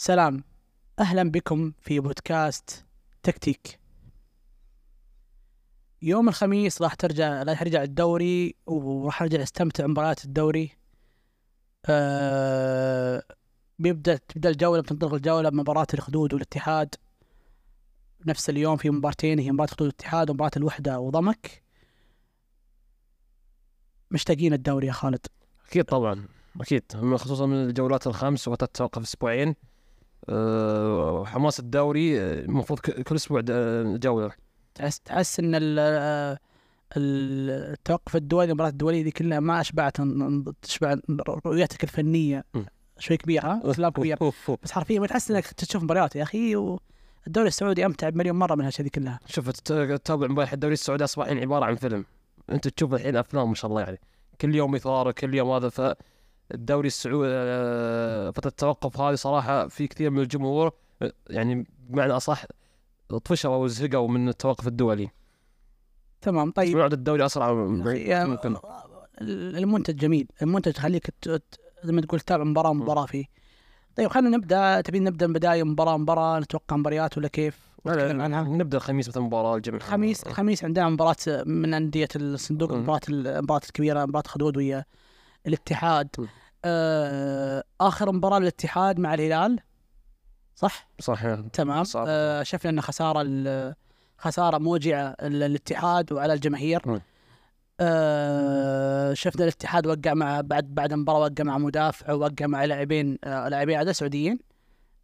سلام. أهلا بكم في بودكاست تكتيك. يوم الخميس راح ترجع راح يرجع الدوري وراح نرجع نستمتع بمباريات الدوري. آه بيبدأ تبدأ الجولة بتنطلق الجولة بمباراة الخدود والاتحاد. نفس اليوم في مباراتين هي مباراة خدود والاتحاد ومباراة الوحدة وضمك. مشتاقين الدوري يا خالد. أكيد طبعا أكيد. خصوصا من الجولات الخمس وتتوقف أسبوعين. أه حماس الدوري آه، المفروض كل أسبوع د- جولة. تحس تحس إن ال- ال- التوقف الدولي المباريات الدولية دي كلها ما أشبعت تشبع رؤيتك الفنية. شوي كبير ها كلام كبير. بس حرفيا ما تحس إنك تشوف مباريات يا أخي والدوري السعودي أمتع بمليون مرة من هالاشياء دي كلها. شوف تت- تتابع مباريات الدوري السعودي اصبح الحين عبارة عن فيلم. أنت تشوف الحين أفلام ما شاء الله يعني. كل يوم اثاره كل يوم هذا فالدوري السعودي آه، فترة التوقف هذه صراحة في كثير من الجمهور آه، يعني بمعنى أصح طفشوا أو زهقوا من التوقف الدولي. تمام طيب. يعد الدوري أسرع ممكن. المنتج جميل. المنتج ت- زي ما تقول تتابع مباراة مباراة فيه. طيب خلينا نبدأ. تبي نبدأ من بدايه مباراة مباراة؟ نتوقع مباريات ولا كيف؟ عنها. نبدأ الخميس مثلا مباراه الجميع. الخميس الخميس عندنا مباراة من أندية الصندوق مم. مباراة المباراة الكبيرة مباراة خدود ويا الاتحاد. آه آخر مباراة للاتحاد مع الهلال. صح؟ صح تمام. صعب. آه شفنا أن خسارة ال- خسارة موجعة للاتحاد وعلى الجماهير. آه شفنا الاتحاد وقع مع بعد بعد المباراة وقع مع مدافع ووقع مع لاعبين آه لاعبين عدد سعوديين.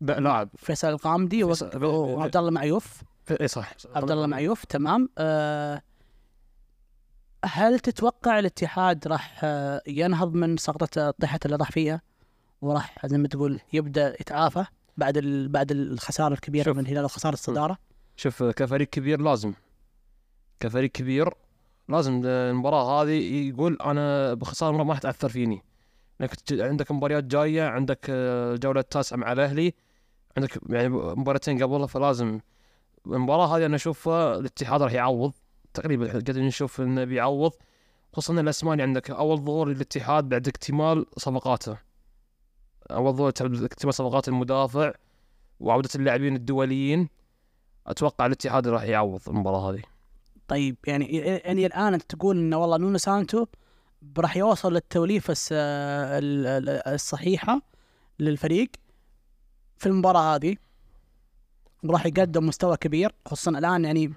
لا لاعب. فيصل القامدي وعبد الله معيوف. إي صح. عبد الله معيوف. تمام. أه هل تتوقع الاتحاد راح آه، ينهض من سقطة الطيحة اللي راح فيها وراح زي ما تقول يبدأ يتعافى بعد. بعد الخسارة الكبيرة شوف. من الهلال وخسارة الصدارة شوف كفريق كبير لازم كفريق كبير لازم المباراة هذه يقول أنا بخسارة ما راح تأثر فيني لأنك تج- عندك مباريات جاية عندك آه، الجولة التاسعة مع الأهلي عندك يعني مباراتين قبلها فلازم المباراة هذه أنا أشوفها الاتحاد راح يعوض تقريبا قاعدين نشوف إنه بيعوض خصوصا إن الأسماء اللي عندك أول ظهور للاتحاد بعد اكتمال صفقاته. أول ظهور اكتمال صفقات المدافع وعودة اللاعبين الدوليين. أتوقع الاتحاد راح يعوض المباراة هذه. طيب يعني يعني الآن أنت تقول إنه والله نونو سانتو راح يوصل للتوليفة الس... ال- ال- الصحيحة للفريق في المباراة هذه. وراح يقدم مستوى كبير خصوصا الآن يعني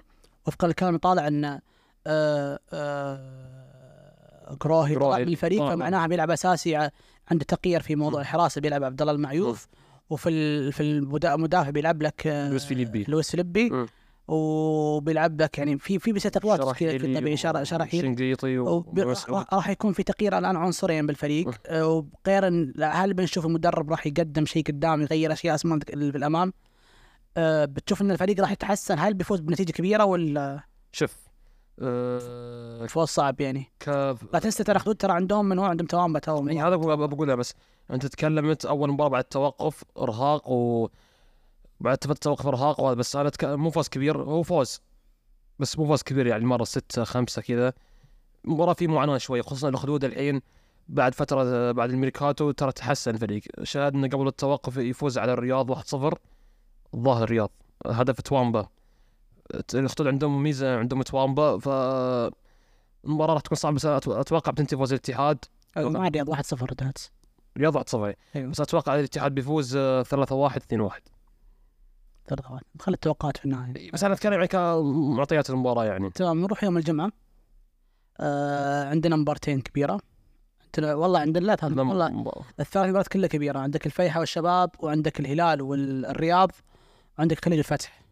وفق الكلام طالع إن آه آه كروهي طلع. بالفريق آه. فمعناها بيلعب أساسي عنده تقير في موضوع الحراسة بيلعب عبد الله المعيوف وفي في المدا- المدافع بيلعب لك آه، لويس فيليبي. لويس فيليبي. وبيلعب لك يعني في في بس تقويات كذا شرح شنقيطي ومسعود. راح يكون في تغيير الآن عنصرين بالفريق وغير هل بنشوف المدرب راح يقدم شيء قدام يغير أشياء في الأمام بتشوف إن الفريق راح يتحسن. هل بيفوز بنتيجة كبيرة ولا شوف آه فوز صعب يعني؟ ك لا تنسى ترى خدود ترى عندهم من هو عندهم توامبا توهم إي هذا بقول- بقولها بس. أنت تكلمت أول مباراة بعد التوقف إرهاق و بعد فتره التوقف إرهاق وهذا بس أنا أتك... مو فوز كبير هو فوز. بس مو فوز كبير يعني مرة ستة خمسة كذا. مباراة في معاناة شوي خصوصا الخدود الحين بعد فترة بعد الميركاتو ترى تحسن الفريق. شاهدنا قبل التوقف يفوز على الرياض 1-0 الظاهر الرياض هدف توامبا. الخدود عندهم ميزة عندهم توامبا ف المباراة راح تكون صعبة بس أتوقع بتنتهي فوز الاتحاد. مع الرياض 1-0 انتهت رياض 1-0 أيوه. بس أتوقع الاتحاد بيفوز آه، 3-1 2-1 ثلاث ثواني خلي التوقعات في النهاية. بس أنا أتكلم يعني كمعطيات المباراة يعني. تمام نروح يوم الجمعة. آه عندنا مبارتين كبيرة. عندنا والله عندنا لا والله. الثلاث مباريات كلها كبيرة. عندك الفيحة والشباب وعندك الهلال والرياض. وعندك خليج الفتح.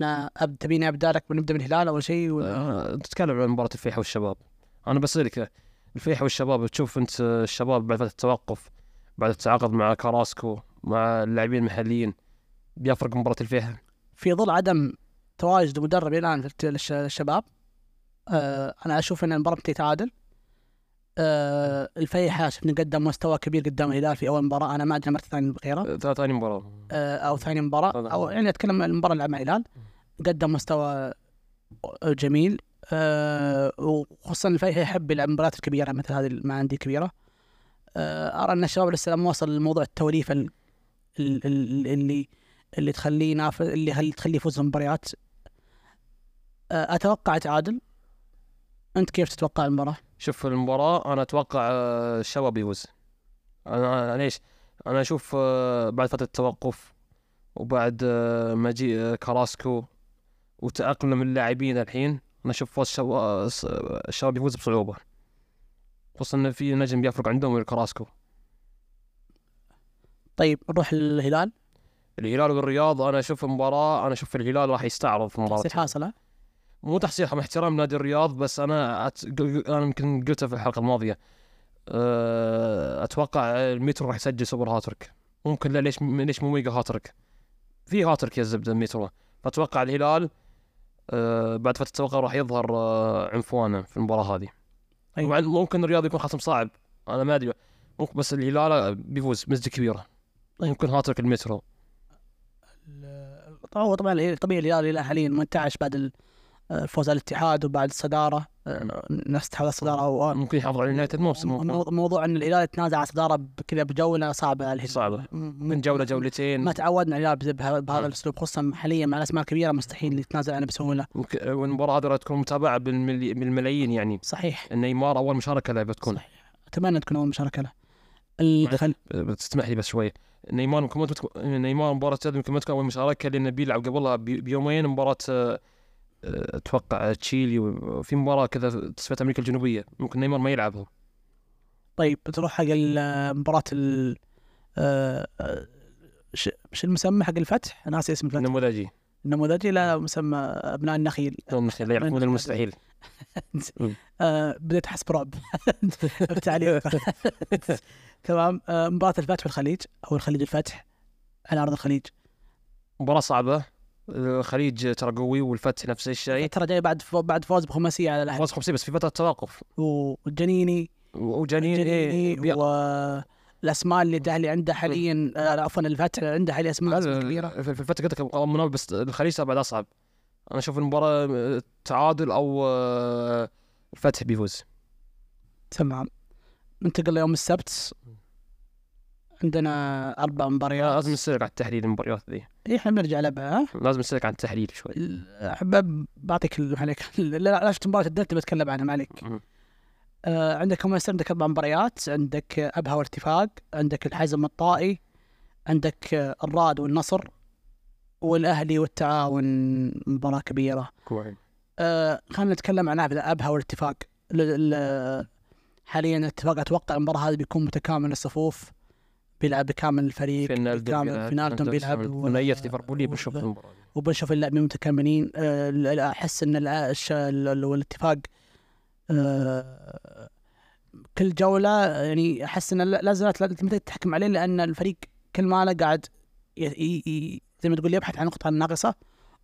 أنا أب... تبيني أبدأ لك بنبدا من الهلال أول شيء ولا آه، تتكلم عن مباراة الفيحة والشباب. أنا بسالك الفيحة والشباب تشوف أنت الشباب بعد فترة التوقف بعد التعاقد مع كاراسكو مع اللاعبين المحليين بيفرق مباراة الفيحة في ظل عدم تواجد مدرب الآن للشباب آه أنا أشوف إن المباراة بتتعادل. آه الفيحة شفنا قدم مستوى كبير قدام الهلال في أول مباراة. أنا ما أدري المرة الثانية غيره آه، ثاني ثاني مباراة. آه، أو ثاني مباراة. أو يعني أتكلم عن المباراة اللي لعبها الهلال قدم مستوى جميل. آه، وخصوصا الفريق يحب يلعب المباريات الكبيرة مثل هذه مع انديه كبيرة. آه، أرى أن الشباب لسه لم وصل لموضوع التوليفه ال- ال- ال- اللي اللي تخليه ينافس اللي تخليه يفوز بالمباريات آه، أتوقع تعادل. أنت كيف تتوقع المباراة؟ شوف المباراة أنا أتوقع آه، الشباب يفوز. أنا أنا ليش؟ أنا أشوف آه، بعد فترة توقف وبعد آه، مجيء آه، كراسكو وتأقلم اللاعبين الحين أنا أشوف فوز الشباب آه، الس- الشباب يفوز بصعوبة. خصوصا إن في نجم بيفرق عندهم الكراسكو طيب نروح للهلال. الهلال والرياض أنا أشوف مباراة أنا أشوف الهلال راح يستعرض في مباراة. تحصيل حاصل ها؟ مو تحصيل مع احترام نادي الرياض بس أنا أت... أنا يمكن قلتها في الحلقة الماضية. أه، أتوقع المترو راح يسجل super hat-trick. ممكن لا ليش ليش مو mega hat-trick؟ في هاتريك يا الزبده المترو. فأتوقع الهلال أه بعد فترة التوقف راح يظهر أه عنفوانه في المباراة هذه. أيوة. طبعا ممكن الرياض يكون خصم صعب أنا ما أدري. ممكن بس الهلال بيفوز بنسبة كبيرة. ممكن هاتريك المترو. هو طبعا طبيعي الهلال إلى حاليا منتعش بعد ال- آه، فوز على الاتحاد وبعد الصدارة آه، نفس اتحاد الصدارة أو ممكن يحافظ على نهايه الموسم ممكن. مو- موضوع إن الهلال يتنازع على الصدارة بكذا بجولة صعبة على الهلال. صعبة. م- من جولة جولتين. ما تعودنا الهلال بهذا-. الأسلوب خصوصا حاليا مع الأسماء الكبيرة مستحيل يتنازل عنها بسهولة. والمباراة هذه راح تكون بالملي... بالملايين يعني. صحيح. نيمار أول مشاركة له بتكون. صحيح. أتمنى تكون أول مشاركة له. الخل... بتسمح لي بس شوي. نيمار ممكن ما تكون نيمار مباراة هذه يمكن ما تكون أول مشاركة لأنه بيلعب قبلها بي- بيومين مباراة أتوقع تشيلي وفي مباراة كذا في تصفيات أمريكا الجنوبية. ممكن نيمار ما يلعبها طيب بتروح حق مباراة ال آه، آه، مش المسمى حق الفتح؟ ناسي اسم الفتح. نموذجي. النموذجي لا مسمى أبناء النخيل. لا يعرفون المستحيل. آه بديت أحس برعب. تمام. مباراة الفتح والخليج أو الخليج الفتح. على ارض الخليج. مباراة صعبة. الخليج ترى قوي والفتح نفس الشيء. ترى جاي بعد فو بعد فوز بخماسية على الأهلي. فاز خمسين بس في فترة توقف. والجنيني وجنين إيه والاسماء اللي الأهلي عنده حاليا آه، عفوا الفتح عنده حاليا أسماء كبيرة. في الفترة قلت لك منافس بس الخليج بعد أصعب. أنا أشوف المباراة آه، تعادل أو آه، الفتح بيفوز. تمام. ننتقل ليوم السبت. عندنا أربع يا مباريات. لازم نسألك عن التحليل المباريات ذي. إيه، إحنا بنرجع لها ها لازم نسألك عن التحليل شوي. أحب بعطيك عليك. لا لا شفت مباراة الدلتا بتكلم عنها ما عليك. آه عندك السبت عندك أربع مباريات. عندك أبها وارتفاق. عندك الحزم الطائي. عندك الراد والنصر. والأهلي والتعاون. مباراة كبيرة. كويس. آه خلينا نتكلم عن أبها والاتفاق ال- ال- حاليا الاتفاق أتوقع المباراة هذه بيكون متكامل الصفوف. بيلعب بكامل الفريق بكامل بيلعب. ثنائية ليفربول بنشوف. وبنشوف اللاعبين متكاملين آه، أحس إن الع- الش- ال- ال- والاتفاق آه، كل جولة يعني أحس إن لا زالت لا تمتى تحكم عليه لأن الفريق كل ما له قاعد زي ما تقول يبحث عن نقطة ناقصة.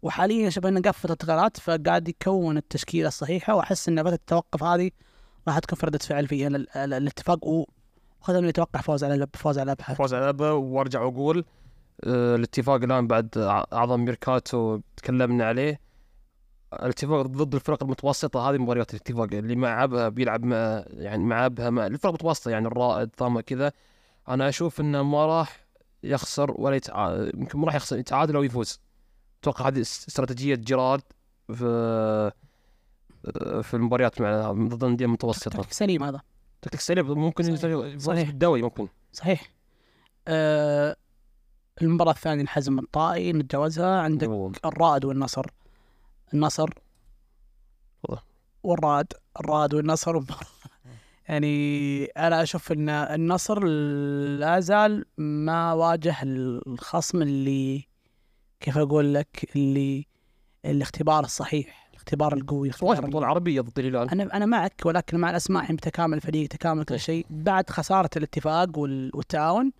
وحاليا شبه إنه قفل التغييرات فقاعد يكون التشكيلة الصحيحة وأحس إن فتره التوقف هذه راح تكون في رده فعل ال- الاتفاق. وخذ من يتوقع فوز على فوز على ابها فوز على أبا وارجع واقول آه، الاتفاق الان بعد اعظم ميركاتو تكلمنا عليه الاتفاق ضد الفرق المتوسطة هذه مباريات الاتفاق اللي مع ابها بيلعب مع يعني مع ابها مع الفرق المتوسطة يعني الرائد ثامة كذا. أنا أشوف إنه ما راح يخسر ولا يتع... يمكن ما راح يخسر يتعادل أو يفوز. أتوقع هذه است- استراتيجية جيرارد في في المباريات مع ضد الأندية المتوسطة. سليم هذا. تكتيك سليم ممكن صحيح. صحيح. بالدوري ممكن صحيح آه المباراة الثانية الحزم الطائي نتجاوزها عندك الرائد والنصر النصر. والرائد الرائد والنصر يعني أنا أشوف إن النصر لا زال ما واجه الخصم اللي كيف أقول لك اللي الاختبار الصحيح الاختبار القوي الاختبار بطولة عربية ضد الهلال. أنا أنا معك ولكن مع الأسماء الحين تكامل الفريق تكامل كل إيه. شيء. بعد خسارة الاتفاق وال- والتعاون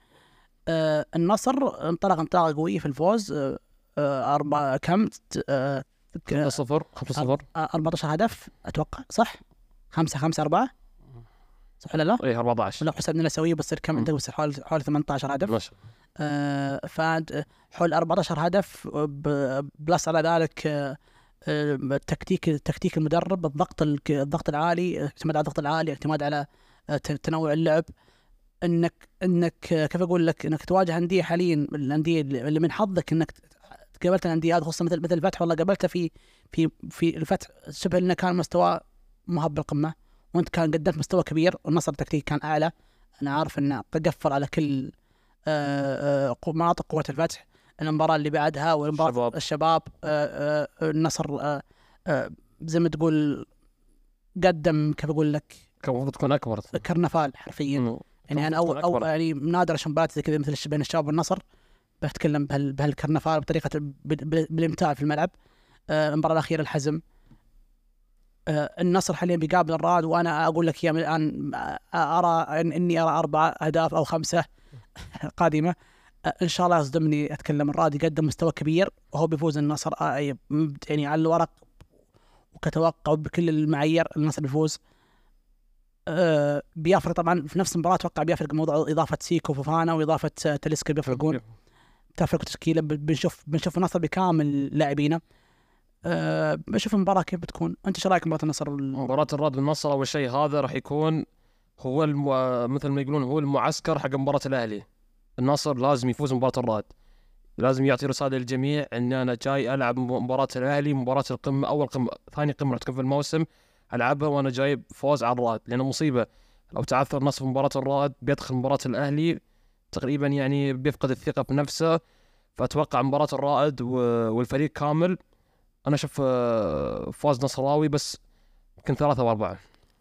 آه النصر انطلق انطلاقة قوية في الفوز آه آه أربعة كم؟ آه ك- 0 5 0 آه 14 هدف أتوقع صح؟ خمسة خمسة أربعة؟ صح ولا لا؟ اي 14 ولا حسبنا نسويه بس كم. عندك بس حوالي حوالي 18 هدف. ما شاء آه فعند حول 14 هدف بلس على ذلك آه، آه، التكتيك تكتيك المدرب الضغط الضغط العالي اعتماد على الضغط العالي اعتماد على آه، تنوع اللعب. انك إنك كيف أقول لك؟ إنك تواجه أندية حاليا الأندية اللي من حظك إنك قابلت الأندية هذه خصوصا مثل مثل الفتح والله قابلته في في في الفتح. شبه إنه كان مستوى مهب بالقمة وأنت كان قدمت مستوى كبير والنصر التكتيكي كان أعلى. أنا عارف إنه قفل على كل آه، آه، مناطق قوة الفتح. المباراة اللي بعدها والمباراه الشباب. الشباب آه، آه، النصر آه، آه، زي ما تقول قدم كيف أقول لك كان المفروض تكون أكبر كرنفال حرفيا مم. يعني أنا أول أو أكبر. يعني نادر أشوف مباريات زي كذا مثل بين الشباب والنصر بتكلم بهال بهالكرنفال بطريقة بالإمتاع في الملعب المباراة الأخيرة الحزم النصر حاليا بيقابل الراد وأنا أقول لك اياه من الان أرى إني أرى أربع أهداف أو خمسة قادمة إن شاء الله يصدمني أتكلم الراد يقدم مستوى كبير وهو بيفوز النصر آه، يعني على الورق وكتوقع بكل المعايير النصر بيفوز. آه، بيفرق طبعا في نفس المباراة أتوقع بيفرق موضوع إضافة سيكو فوفانا وإضافة آه، تلسكا بيفرقون تفرق تشكيلة بنشوف بنشوف النصر بكامل لاعبينه. أه بشوف المباراة كيف بتكون. أنت إيش رأيك مباراه النصر وال... مباراة الراد والنصر أول شيء هذا راح يكون هو الم... مثل ما يقولون هو المعسكر حق مباراة الأهلي. النصر لازم يفوز مباراة الراد لازم يعطي رسالة للجميع اني أنا جاي ألعب مباراة الأهلي مباراة القمة أول قمة ثاني قمة راح تكون في الموسم ألعبها وأنا جايب فوز على الراد لأن مصيبة لو تعثر النصر في مباراة الراد بيدخل مباراة الأهلي تقريبا يعني بيفقد الثقة في نفسه. فأتوقع مباراة الرائد. والفريق كامل أنا أشوف آه، فوز نصراوي بس يمكن ثلاثة وأربعة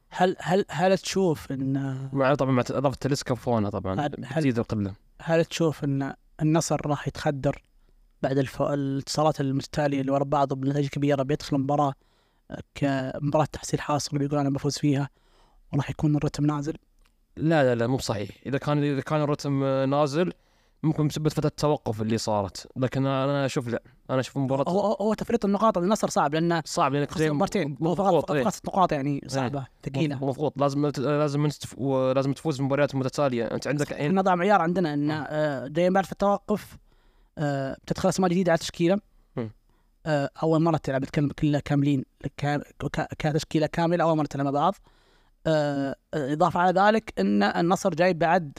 هل هل هل تشوف إن مع طبعا مع إضافة تلسكا وفونا طبعا تزيد القلة. هل تشوف إن النصر راح يتخدر بعد. الاتصالات المتتاليه اللي ورا بعض بنتائج كبيرة بيدخل مباراة آه، كمباراه تحصيل حاصل بيقول أنا بفوز فيها وراح يكون الرتم نازل لا لا لا مو بصحيح إذا كان إذا كان الرتم نازل ممكن بسبب فترة التوقف اللي صارت. لكن أنا أشوف لا. أنا أشوف مباراة هو هو تفريط النقاط النصر صعب لأنه صعب مبارتين فقط مضغوط إيه. نقاط يعني صعبة ثقيلة. مضغوط لازم لازم لازم تفوز بمباريات متتالية. أنت عندك الحين نضع معيار عندنا إن آه، جاي بعد في التوقف آه، بتدخل أسماء جديدة على التشكيلة. آه، أول مرة تلعب كلها كاملين كا- كا- كتشكيلة كاملة أول مرة تلعب مع بعض. آه، إضافة على ذلك إن النصر جاي بعد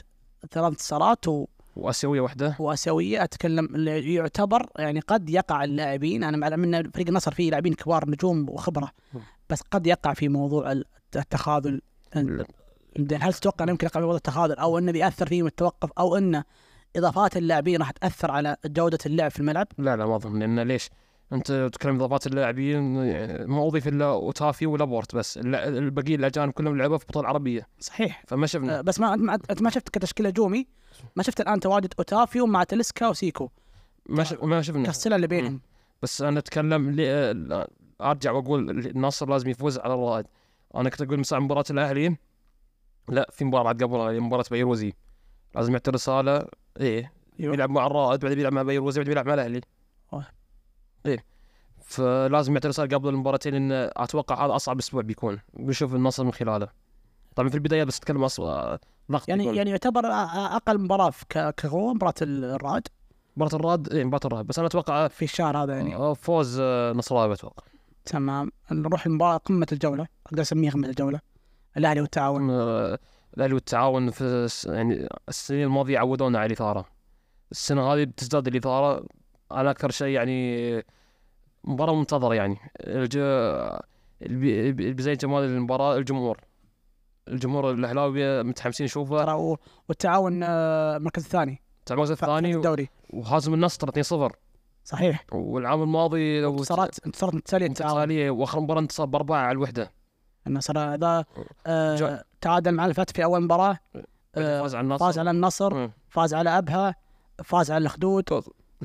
ثلاث انتصارات و- وآسيوية واحدة وأسيوية أتكلم يعتبر يعني قد يقع اللاعبين. أنا مع ان فريق النصر فيه لاعبين كبار نجوم وخبرة. بس قد يقع في موضوع التخاذل. هل تتوقع إنه يمكن يقع في موضوع التخاذل؟ أو إنه بياثر فيهم التوقف أو إنه إضافات اللاعبين راح تأثر على جودة اللعب في الملعب؟ لا لا ما أظن لأن ليش؟ أنت تتكلم إضافات اللاعبين يعني ما أضيف إلا أوتافي ولابورت بس. الل- الباقيين الأجانب كلهم لعبوا في بطولة عربية. صحيح. فما شفنا. آه، بس ما انت ما, شفت كتشكيلة هجومي. ما شفت الآن تواجد أوتافيو مع تلسكا وسيكو. ما شف- ما شفنا. كالصله اللي بينهم. بس أنا أتكلم لي... أرجع وأقول النصر لازم يفوز على الرائد. أنا كنت أقول مساء مباراة الأهلي. لا في مباراة بعد قبل مباراة بيروزي. لازم يعطي رساله إيه. أيوة. يلعب مع الرائد بعدين بيلعب مع بيروزي بعدين بيلعب مع الأهلي. إيه. فلازم يعطي رساله قبل المباراتين ان أتوقع هذا أصعب أسبوع بيكون. بنشوف النصر من خلاله. طبعا في البداية بس اتكلم أصلا ضغط يعني. يعني يعتبر أقل مباراة كقوه مباراة الرائد مباراة الرائد إيه مباراة الرائد بس أنا أتوقع في الشهر هذا يعني. فوز آه، نصراوي أتوقع. تمام. نروح لمباراه قمة الجولة. أقدر أسميها قمة الجولة. الأهلي والتعاون. آه، الأهلي والتعاون في يعني السنين الماضية عودونا على الإثارة. السنة هذه بتزداد الإثارة. أنا أكثر شيء يعني مباراة منتظرة يعني. الج... البي- البي- زي جمال المباراة الجمهور. الجمهور الأهلاوي متحمسين يشوفه ترى والتعاون آه، المركز الثاني في الثاني الدوري. وهازم النصر 2-0 صحيح. والعام الماضي لو انتصارات انتصارات متتالية انتصاريه وآخر مباراة انتصار بأربعة على الوحدة. النصر هذا آه، تعادل مع الفتح في أول مباراة. آه، فاز على النصر. فاز على النصر. فاز على أبها فاز على الأخدود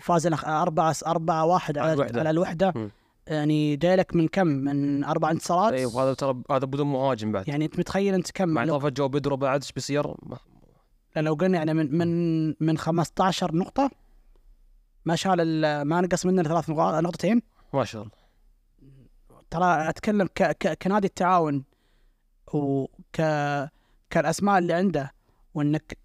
فاز. على أربعة أربعة واحد على على الوحدة. على الوحدة. يعني جاي لك من كم؟ من أربع انتصارات؟ اي وهذا ترى هذا بدون مهاجم بعد. يعني أنت متخيل أنت كم؟ مع إضافة جو بيدرو بعد إيش بيصير؟ لو قلنا يعني من من من 15 نقطة ما شال ال- ما نقص منه ثلاث نقاط نقطتين. ما شاء الله. ترى أتكلم ك ك كنادي التعاون وك كالأسماء اللي عنده وإنك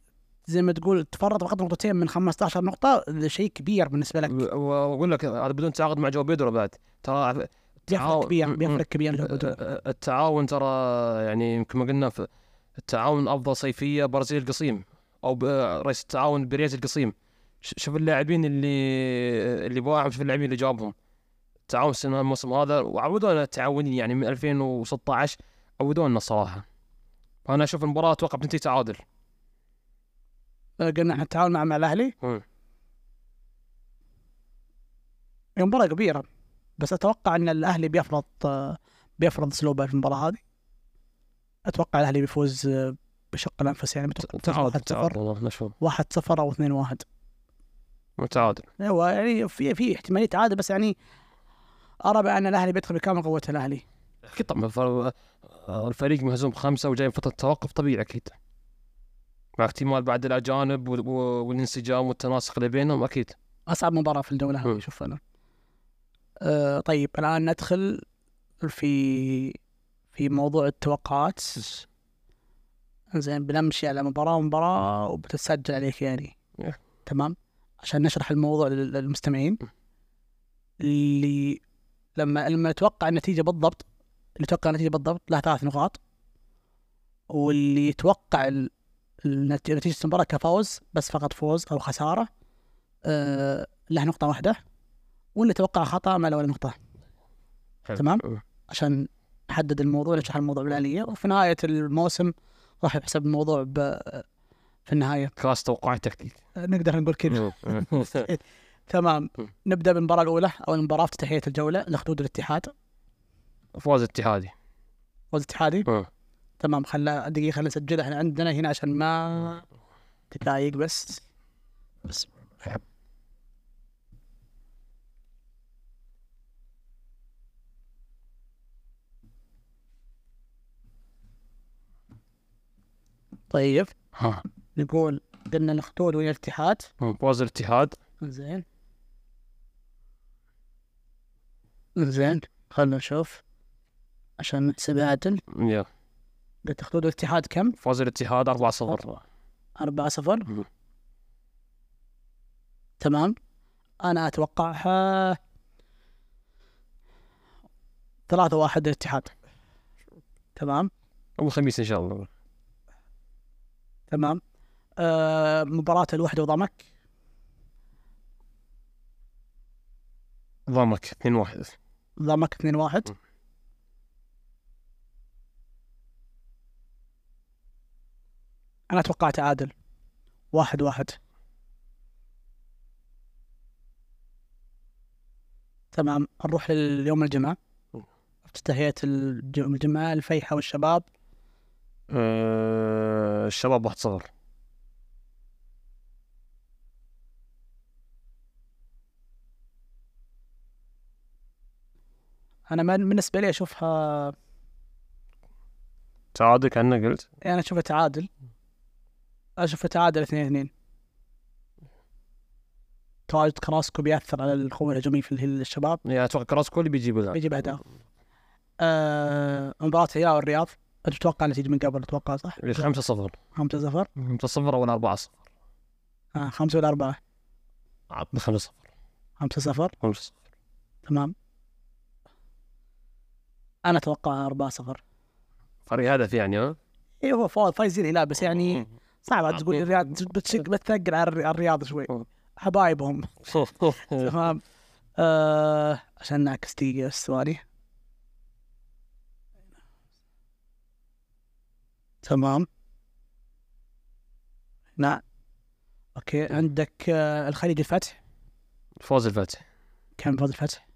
زي ما تقول تفرط فقط نقطتين من 15 نقطة ده شيء كبير بالنسبة لك. وأقول لك هذا بدون تعاقد مع جو بيدرو بعد. ترى بيفرق كبير. بيفرق كبير جو. التعاون ترى يعني كما قلنا في التعاون أفضل صيفية برازيل القصيم أو رئيس التعاون برياض القصيم. شوف اللاعبين اللي اللي باعهم شوف اللاعبين اللي جابهم. التعاون السنة الموسم هذا وعودونا التعاونين يعني من 2016 عودونا الصراحه فانا أشوف المباراة أتوقع بتنتهي تعادل. قلنا إحنا التعاون مع مع الأهلي. هي مباراة كبيرة بس أتوقع إن الأهلي بيفرض بيفرض اسلوبه في المباراة هذه. أتوقع الأهلي بيفوز بشق الأنفس يعني تعادل 1-0 تعادل والله نشوف 1-0 أو 2-1 تعادل هو يعني في في احتمالية تعادل بس يعني أرى بأن الأهلي بيدخل بكامل قوته الأهلي. أكيد طبعا الفر- الفريق مهزوم خمسة وجاي من فترة توقف طبيعي أكيد. احتمال بعد الأجانب وال- والانسجام والتناسق اللي بينهم أكيد. أصعب مباراة في الجولة هذه. شوف أنا. آه طيب الآن ندخل في في موضوع التوقعات. زين بنمشي على مباراة مباراة وبتسجل عليك يعني إيه. تمام؟ عشان نشرح الموضوع لل- للمستمعين. اللي لما لما نتوقع النتيجة بالضبط اللي يتوقع النتيجة بالضبط له ثلاث نقاط. واللي يتوقع ال- النت- نتيجة المباراة كفوز بس فقط فوز أو خسارة. آه له نقطة واحدة. واللي يتوقع خطأ ما له ولا نقطة. حلو. تمام. أه. عشان نحدد الموضوع نشرح الموضوع بالآلية. وفي نهاية الموسم راح يحسب الموضوع ب في النهاية. كاس توقعات تكتيك. نقدر نقول كذا. تمام. مم. نبدأ بالمباراة الأولى أو المباراة افتتاحية الجولة الأخدود الاتحاد. فوز اتحادي. فوز اتحادي؟ أه. تمام خلا دقيقة خلينا نسجلها. إحنا عندنا هنا عشان ما تضايق بس. بس. طيب. ها. نقول قلنا الأخدود ويا الاتحاد. فوز الاتحاد. زين. زين خلنا نشوف. عشان نحسبها عدل. يا قلت تاخذون الاتحاد كم؟ فوز الاتحاد 4 0 4 0 تمام. أنا أتوقعها 3 1 الاتحاد تمام. ابو خميس إن شاء الله. تمام. آه مباراة الوحدة وضمك ضمك 2 1 ضمك 2 1 أنا أتوقع تعادل. واحد واحد. تمام نروح ليوم الجمعة. افتتاحية اليوم الجمعة الفيحة والشباب. أه الشباب 1 0 أنا من- بالنسبة لي أشوفها تعادل كأنك قلت؟ أنا أشوفها تعادل. أشوفها تعادل اثنين اثنين. تواجد كراسكو بيأثر على القوة الهجومية في ال- الشباب. يعني أتوقع كراسكو اللي بيجيب الهدف بيجيب أهداف آه مباراة الهلال والرياض أنت تتوقع النتيجة من قبل؟ أتوقع صح؟ 5 0 خمسة صفر. 5 0 ولا 4 0 آه خمسة ولا أربعة؟ 5 0 خمسة صفر. 5 0 تمام. أنا أتوقع أربعة صفر. فريق هدف يعني ها؟ إيه هو فوز فايزين الهلال بس يعني صعب تقول الرياض بتشق بتثقل على الري- على الرياض شوي. مم. حبايبهم. تمام. آه عشان نعكس دقيقة بس ثواني تمام. نعم أوكي. عندك آه الخليج الفتح؟ فوز الفتح. كم فوز الفتح؟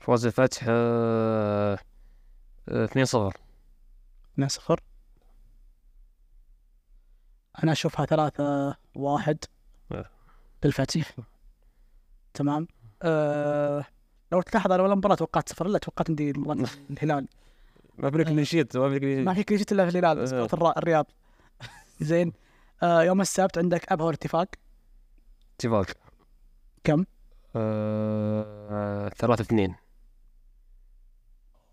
فوز الفتح آه، آه، 2 0 2 صفر. أنا أشوفها ثلاثة واحد. آه. للفتح تمام. آه لو تلاحظ أنا ولا مباراة توقعت صفر الا توقعت عندي مباراة الهلال؟ ما في لك نشيط ما في ما في كليشيت إلا في الهلال. مباراة الر- الرياض. زين. آه يوم السبت عندك ابها والاتفاق اتفاق كم؟ آه، 3 2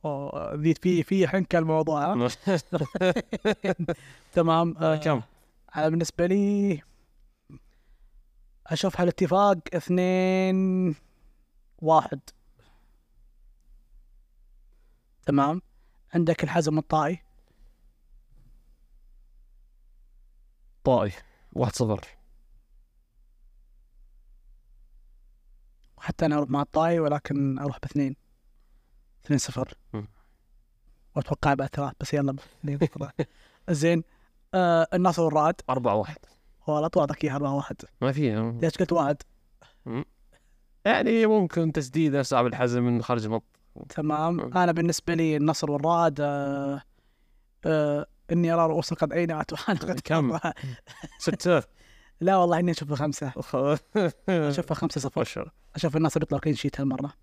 أوه، ذي في في حنكة الموضوع؟ تمام. آه كم؟ أنا بالنسبة لي أشوفها الاتفاق اثنين واحد. تمام؟ عندك الحزم الطائي؟ طائي واحد صفر. حتى أنا أروح مع الطاي ولكن أروح باثنين. اثنين صفر. وأتوقع بعد ثلاث بس يلا. زين. آه النصر والرعد أربعة واحد. والله طول اعطاك اياها 4 1 ما في. ليش قلت واحد؟ يعني ممكن تسديدة صعب الحزم من خارج النط تمام. أنا بالنسبة لي النصر والرائد آه آه إني أرى رؤوسا قد اينعت وأنا قد كم؟ ستة. لا والله إني اشوفها خمسة. أشوفها خمسة صفر. أشوف النصر بيطلع clean sheet هالمرة.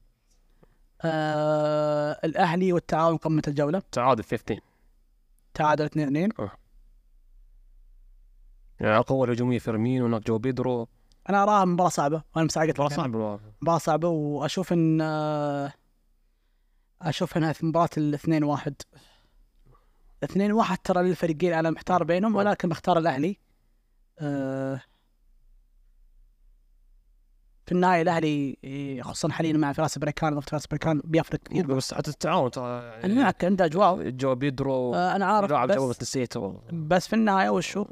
آه الأهلي والتعاون قمة الجولة. تعادل 15 تعادل 2 2 يعني القوة الهجومية فيرمينو هناك جو بيدرو. أنا أراها مباراة صعبة. وأنا مساعدة مباراة صعبة. مباراة صعبة وأشوف إن آه، أشوف إنها في مباراة الاثنين واحد. اثنين واحد ترى للفريقين أنا محتار بينهم ولكن بختار الأهلي. آه، في النهاية الأهلي إيه، خصوصا حاليا مع فراس بريكان ضفت فراس بريكان بيفرق. كثير بس حتى التعاون ترى يعني معك عنده أجواء. جو بيدرو آه، أنا عارف لاعب بس, بس نسيته. بس في النهاية وشو؟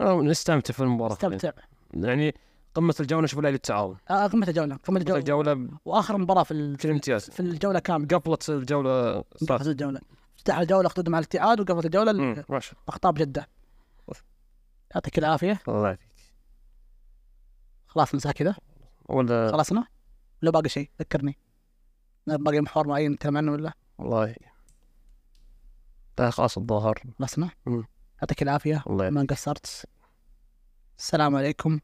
نستمتع في المباراة استمتع يعني قمة الجولة شوف الاهلي التعاون. آه، قمة الجولة قمة قمة الجولة. الجولة. وآخر مباراة في ال- في الامتياز. في الجولة كاملة. قفلت الجولة قفلت الجولة. افتتح الجولة خدود مع الاتحاد وقفلت الجولة مم، ما شاء أخطاء بجدة. يعطيك العافية. الله يعافيك. خلاص ننسى كذا. ولا خلصنا؟ ولا باقي شيء؟ ذكرني. باقي محور معين نتكلم عنه ولا؟ والله. لا خلاص الظاهر. خلصنا. يعطيك العافية. الله ما قصرت السلام عليكم.